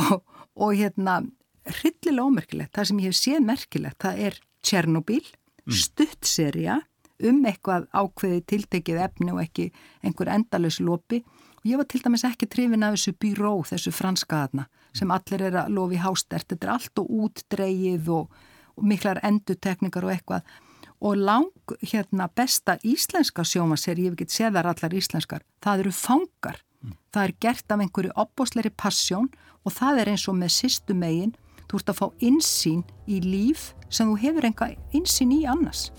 Og, og hérna hryllilega ómerkilegt, það sem ég hef séð merkilegt, það er Tjernobyl, mm. stuttserja um eitthvað ákveði tiltekið efni og ekki einhver endalus lopi. Og ég var til dæmis ekki trefin af þessu byró, þessu franskaðna sem allir er að lofi hástert, þetta er allt og útdreið og miklar endutekningar og eitthvað. Og lang hérna besta íslenska sjómaserið, ég hef ekki séð þar allar íslenskar, það eru fangar. Mm. það er gert af einhverju opbósleiri passjón og það er eins og með sýstu megin, þú ert að fá insýn í líf sem þú hefur enga insýn í annars.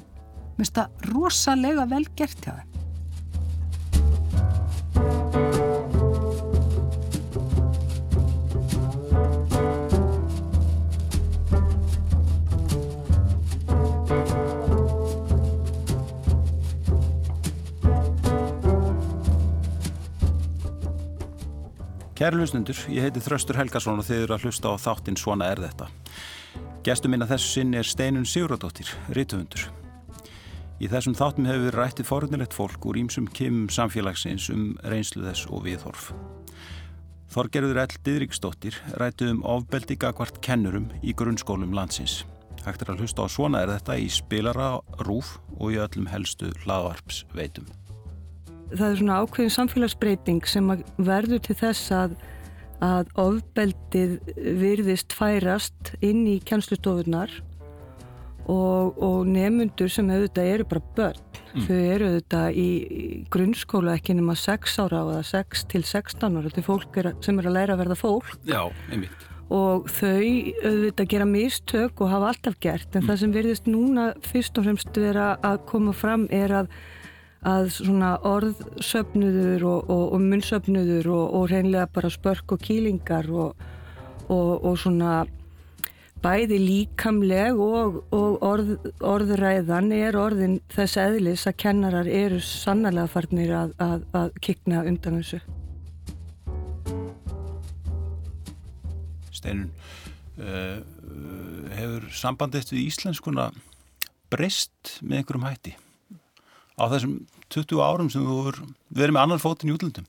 Mér finnst það rosalega vel gert hjá það Kæri hlustundur, ég heiti Þraustur Helgarsson og þið eru að hlusta á þáttinn Svona er þetta. Gestur minna þessu sinn er Steinun Siguradóttir, rítuhundur. Í þessum þáttum hefur við rættið forunilegt fólk úr ímsum kimum samfélagsins um reynslu þess og viðhorf. Þorgerður Ell Didriksdóttir rættið um ofbeldi gagvart kennurum í grunnskólum landsins. Hægt er að hlusta á Svona er þetta í spilara, rúf og í öllum helstu hlaðvarps veitum það er svona ákveðin samfélagsbreyting sem verður til þess að, að ofbeldið virðist færast inn í kjænslustofunar og, og nefnundur sem auðvitað eru bara börn mm. þau eru auðvitað í, grunnskóla ekki nema 6 ára eða 6 til 16 ára þetta er fólk er, sem er að læra að verða fólk Já, einmitt og þau auðvitað gera mistök og hafa alltaf gert en mm. það sem virðist núna fyrst og fremst vera að koma fram er að að svona orðsöfnuður og, og, og munnsöfnuður og, og reynlega bara spörk og kýlingar og svona bæði líkamleg og orð, orðræðan er orðin þess eðlis að kennarar eru sannlega farnir að, að, að kikna undan þessu. Steinun, uh, hefur sambandið við íslenskuna breyst með einhverjum hætti á þessum 20 árum sem þú verið með annar fótinn í útlöndum?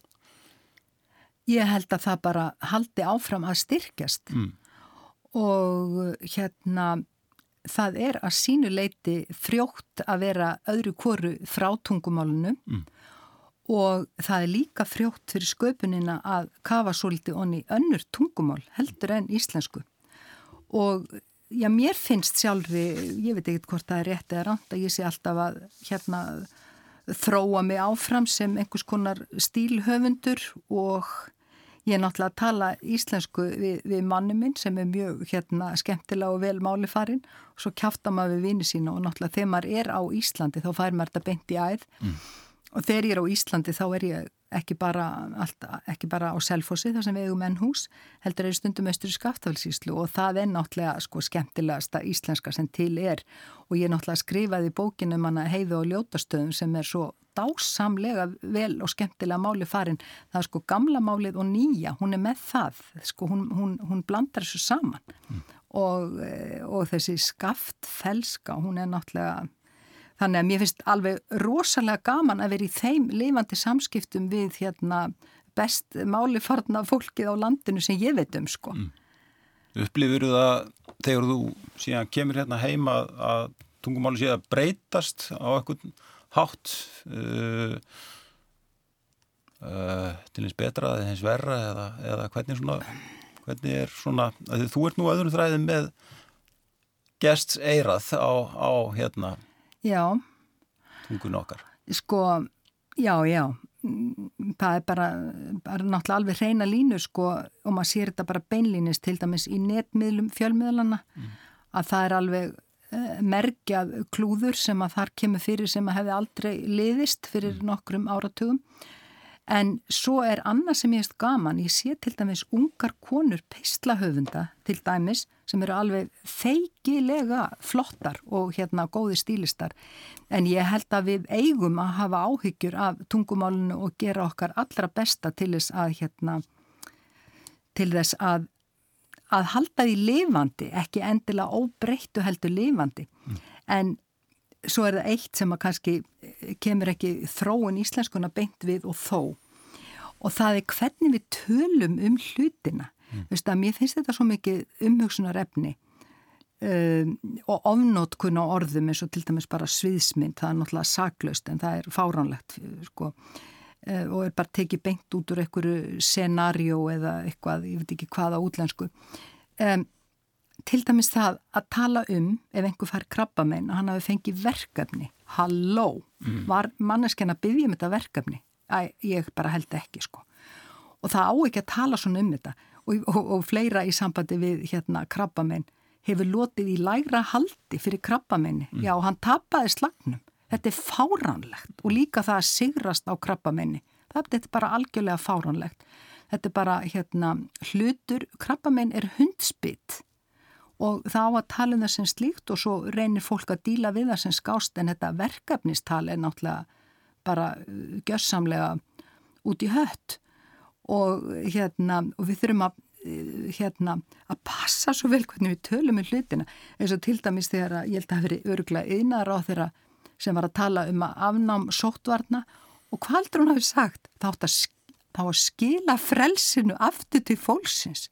Ég held að það bara haldi áfram að styrkjast mm. og hérna það er að sínuleiti frjótt að vera öðru koru frá tungumálunum mm. og það er líka frjótt fyrir sköpunina að kafa svolítið onni önnur tungumál heldur en íslensku og já, mér finnst sjálfri, ég veit ekki hvort það er rétt eða ránt að ég sé alltaf að hérna þróa mig áfram sem einhvers konar stílhöfundur og ég er náttúrulega að tala íslensku við, við manni minn sem er mjög hérna skemmtilega og vel máli farin og svo kjáftar maður við vini sína og náttúrulega þegar maður er á Íslandi þá fær maður þetta beint í æð mm. og þegar ég er á Íslandi þá er ég ekki bara, alltaf, ekki bara á selfossi þar sem við eigum enn hús, heldur er stundum östur í skaftafelsíslu og það er náttúrulega sko skemmtilegasta íslenska sem til er. Og ég náttúrulega skrifaði bókinu um hana heiðu og ljótastöðum sem er svo dásamlega vel og skemmtilega máli farin, það er sko gamla málið og nýja, hún er með það sko hún, hún, hún blandar þessu saman. Mm. og, eh, og þessi skaftfelska, hún er náttúrulega Þannig að mér finnst alveg rosalega gaman að vera í þeim lifandi samskiptum við hérna, best málifarna fólkið á landinu sem ég veit um sko. Mm. Upplifur það þegar þú síðan kemur hérna heima að tungumáli að breytast á eitthvað hátt uh, uh, til eins betra eða eins verra eða, eða hvernig, svona, hvernig er svona, þú ert nú öðrum þræðin með gests eirað á, á hérna Já. Tungun okkar. Sko, já, já. Það er bara, bara náttúrulega alveg hreina línu sko og maður sér þetta bara beinlínist til dæmis í netmiðlum fjölmiðlana mm. að það er alveg uh, merkjað klúður sem að þar kemur fyrir sem að hefði aldrei liðist fyrir mm. nokkrum áratugum En svo er annað sem ég veist gaman, ég sé til dæmis ungar konur peislahöfunda til dæmis sem eru alveg feikilega flottar og hérna góði stílistar. En ég held að við eigum að hafa áhyggjur af tungumálunu og gera okkar allra besta til þess að hérna til þess að að halda því lifandi, ekki endilega óbreyttu heldur lifandi. Mm. en svo er það eitt sem að kannski eh, kemur ekki þróun íslenskuna beint við og þó. Og það er hvernig við tölum um hlutina mm. Vist, mér finnst þetta svo mikið umhugsunar efni um, og ofnótkun á orðum eins og til dæmis bara sviðsmynd það er náttúrulega saklaust en það er fáránlegt sko. Uh, og er bara tekið beint út úr einhverju scenarjó eða eitthvað, ég veit ekki hvaða útlensku. Um, til dæmis það að tala um ef einhver fær krabba meina að hann hafi fengið verkefni. Halló, mm. var manneskena að byggja um þetta verkefni? Æ, ég bara held ekki sko. Og það á ekki að tala svona um þetta og, og, og fleira í sambandi við hérna krabbamenn hefur lotið í lægra haldi fyrir krabbamenni mm. já, hann tapaði slagnum. Þetta er fáránlegt og líka það að sigrast á krabbamenni þetta er bara algjörlega fáránlegt. Þetta er bara hérna hlutur. Krabbamenn er hundspitt og þá að tala um það sem slíkt og svo reynir fólk að díla við það sem skást en þetta verkefnistal er náttúrulega bara uh, gjörsamlega út í hött og hérna og við þurfum að uh, hérna að passa svo vel hvernig við tölum um hlutina. Eins og til dæmis þegar að, ég held að það hefur öruglega yðnar á þeirra sem var að tala um að afnám sóttvarna og hvað heldur hún hafi sagt? Þá að skila frelsinu aftur til fólksins.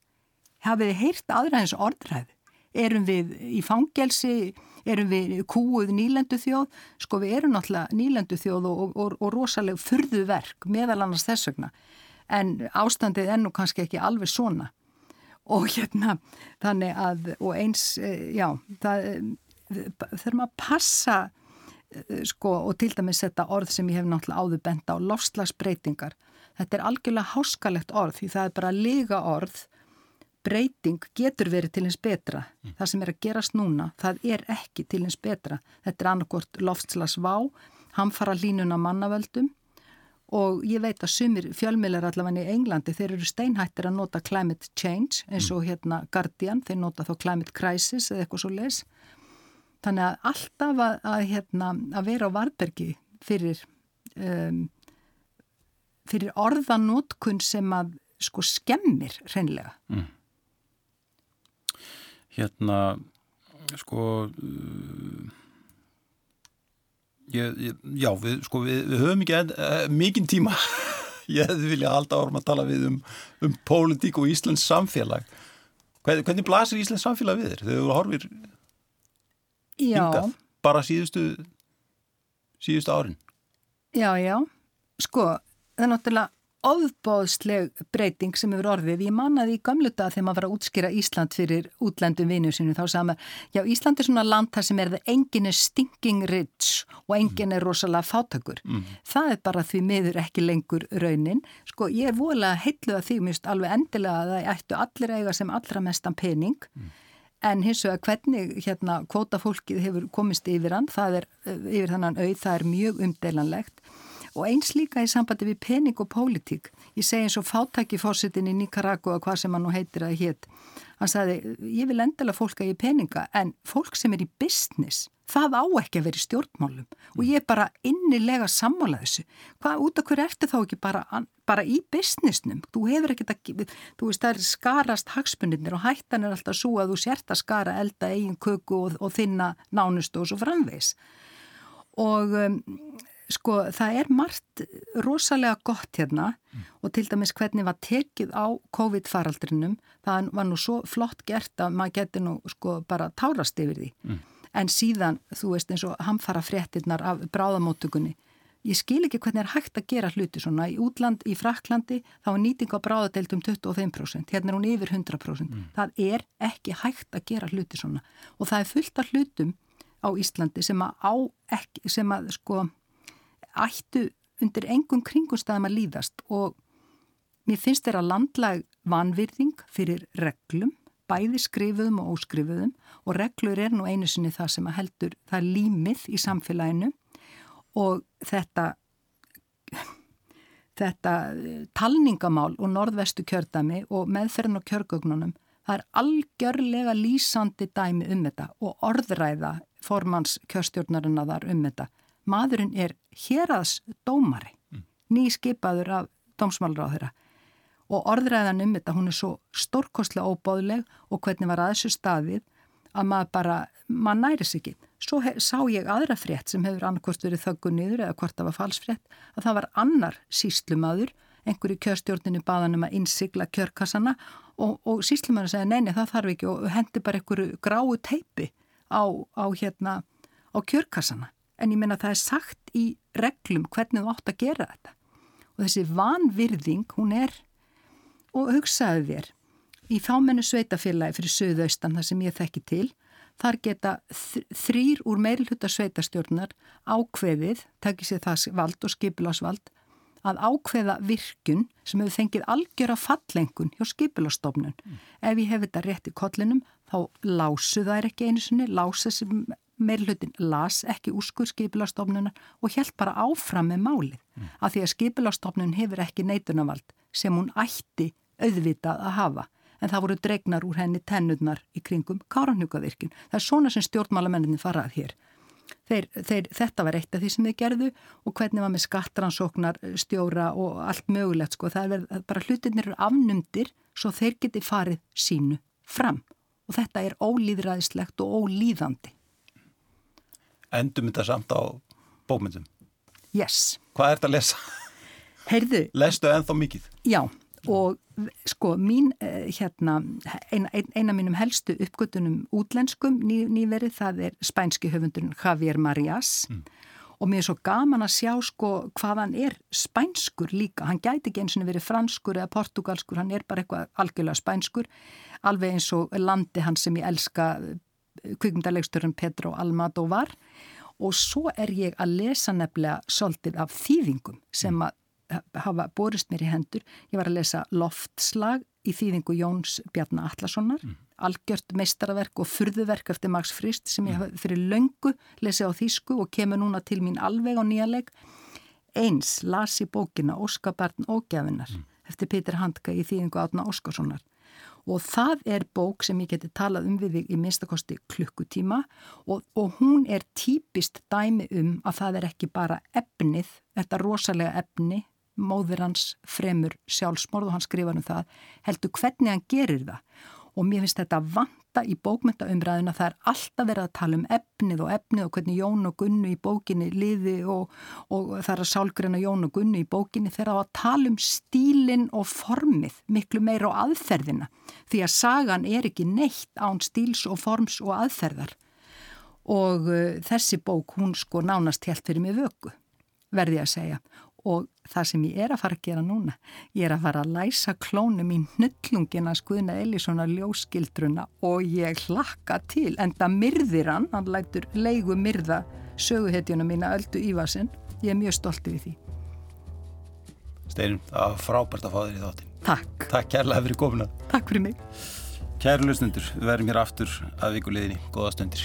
Hafið þið heyrt aðræðins orðræði erum við í fangelsi, erum við kúuð nýlendu þjóð, sko við erum náttúrulega nýlendu þjóð og, og, og rosalega fyrðu verk meðal annars þess vegna en ástandið ennú kannski ekki alveg svona og hérna þannig að og eins, eh, já það eh, þurfum að passa eh, sko og til dæmis þetta orð sem ég hef náttúrulega áður benda á lofslagsbreytingar, þetta er algjörlega háskalegt orð því það er bara liga orð breyting getur verið til eins betra. Mm. Það sem er að gerast núna, það er ekki til eins betra. Þetta er annarkort loftslagsvá, hamfara línuna mannavöldum og ég veit að sumir fjölmiðlar allavega í Englandi, þeir eru steinhættir að nota climate change eins og mm. hérna Guardian, þeir nota þá climate crisis eða eitthvað svo les. Þannig að alltaf að, að, hérna, að vera á varbergi fyrir, um, fyrir orðanótkun sem að sko skemmir hreinlega. Mm hérna sko uh, Ég, ég, já, við, sko, við, við höfum ekki uh, mikinn tíma. ég hefði viljað halda árum að tala við um, um pólitík og Íslands samfélag. Hvernig, hvernig blasir Íslands samfélag við þér? Þegar þú horfir hingað, bara síðustu, síðustu árin. Já, já. Sko, það er náttúrulega ofbóðsleg breyting sem hefur orðið. Ég mannaði í gamluta þegar maður var að útskýra Ísland fyrir útlendum vinnu sinu þá maður, já Ísland er svona land þar sem er það engin er stinking rich og engin er rosalega fátakur. Mm. Það er bara því miður ekki lengur raunin. Sko ég er volið að heitluða því mjögst alveg endilega að það ættu allir eiga sem allra mestan pening mm. en hins vegar hvernig hérna kvóta fólkið hefur komist yfir hann, það er yfir þannan auð, það er mjög umdeilanlegt og eins líka í sambandi við pening og pólitík. Ég segi eins og fátæki fórsetin í Nicaragua, hvað sem hann nú heitir að hétt. Hann sagði, ég vil endala fólk að ég peninga, en fólk sem er í business, það á ekki að vera í stjórnmálum. Og ég er bara innilega sammála þessu. Hvað, út af hverju ertu þá ekki bara, bara í businessnum? Þú hefur ekkert að, þú veist, það er skarast hagsmunir og hættan er alltaf svo að þú sért að skara elda eigin köku og, og þinna nánustu og svo framvegs. Og um, Sko það er margt rosalega gott hérna mm. og til dæmis hvernig var tekið á COVID-faraldrinum, það var nú svo flott gert að maður geti nú sko bara tárast yfir því. Mm. En síðan, þú veist eins og hamfara fréttinnar af bráðamótugunni, ég skil ekki hvernig er hægt að gera hluti svona. Í útland, í Fraklandi, þá er nýting á bráðadeilt um 25%, hérna er hún yfir 100%. Mm. Það er ekki hægt að gera hluti svona og það er fullt af hlutum á Íslandi sem að á ekki, sem að sko ættu undir engum kringustæðum að líðast og mér finnst þeirra landlag vanvirðing fyrir reglum, bæði skrifuðum og óskrifuðum og reglur er nú einu sinni það sem að heldur, það er límið í samfélaginu og þetta, þetta eh, talningamál og norðvestu kjördami og meðferðin og kjörgögnunum, það er algjörlega lýsandi dæmi um þetta og orðræða formans kjörstjórnarinn að þar um þetta maðurinn er héraðs dómari, mm. nýskipaður af dómsmálur á þeirra og orðræðan um þetta, hún er svo stórkostlega óbóðleg og hvernig var að þessu staðið að maður bara, maður næris ekki. Svo hef, sá ég aðra frétt sem hefur annarkost verið þöggu niður eða hvort það var falsfrétt, að það var annar síslumadur, einhverju kjörstjórninu baðanum að innsigla kjörkassana og, og síslumadur segja neini það þarf ekki og hendi bara einhverju gráu teipi á, á hérna á kjörkassana en ég menna það er sagt í reglum hvernig þú átt að gera þetta og þessi vanvirðing hún er og hugsaðu þér í fámennu sveitafélagi fyrir söðaustan þar sem ég þekki til þar geta þrýr úr meilhuta sveitastjórnar ákveðið, tekið sér það vald og skipilásvald að ákveða virkun sem hefur fengið algjör að fallengun hjá skipilastofnun. Mm. Ef ég hef þetta rétt í kollinum þá lásu það ekki einu sinni, lása sem meirlutin las ekki úrskur skipilastofnunar og held bara áfram með málið mm. að því að skipilastofnun hefur ekki neitunavald sem hún ætti auðvitað að hafa en það voru dregnar úr henni tennurnar í kringum káranhugavirkjum. Það er svona sem stjórnmálamenninni farað hér. Þeir, þeir, þetta var eitt af því sem þeir gerðu og hvernig var með skattrannsóknar stjóra og allt mögulegt sko. Það er bara hlutinir eru afnumdir svo þeir geti farið sínu fram og þetta er ólýðræðislegt og ólýðandi endum þetta samt á bókmyndum. Yes. Hvað er þetta að lesa? Heyrðu. Lestu ennþá mikið? Já, og sko mín, eh, hérna, eina, eina mínum helstu uppgötunum útlenskum ný, nýverið, það er spænski höfundurinn Javier Marias mm. og mér er svo gaman að sjá sko hvað hann er spænskur líka, hann gæti ekki eins og verið franskur eða portugalskur, hann er bara eitthvað algjörlega spænskur, alveg eins og landi hann sem ég elska kvikmyndarlegsturinn Pedro Almadóvar og svo er ég að lesa nefnilega svolítið af þýðingum sem að hafa borist mér í hendur. Ég var að lesa Loftslag í þýðingu Jóns Bjarnar Allarssonar, mm. algjört meistaraverk og furðuverk eftir Max Frist sem ég hafa fyrir löngu lesið á þýsku og kemur núna til mín alveg á nýjaleg. Eins las í bókina Óskabarn og Gjafinar mm. eftir Petur Handka í þýðingu Átna Óskarssonar og það er bók sem ég geti talað um við í minnstakosti klukkutíma. Og, og hún er típist dæmi um að það er ekki bara efnið, þetta rosalega efni, móður hans fremur sjálfsmorð og hann skrifar um það, heldur hvernig hann gerir það. Og mér finnst þetta vant þetta í bókmyndaumræðuna, það er alltaf verið að tala um efnið og efnið og hvernig Jón og Gunnu í bókinni liði og, og það er að sálgreina Jón og Gunnu í bókinni þegar það var að tala um stílinn og formið miklu meira á aðferðina. Því að sagan er ekki neitt án stíls og forms og aðferðar. Og uh, þessi bók hún sko nánast helt fyrir mig vöku verði að segja og það sem ég er að fara að gera núna ég er að fara að læsa klónum í nullungina skuðna Elíssona ljóskildruna og ég hlakka til en það myrðir hann, hann lætur leigu myrða söguhetjuna mína öldu Ívarsinn, ég er mjög stolti við því. Steinum, það var frábært að fá þér í þáttin Takk. Takk kærlega fyrir komuna. Takk fyrir mig. Kæru lusnundur, við verðum hér aftur að vikuleginni, góða stundir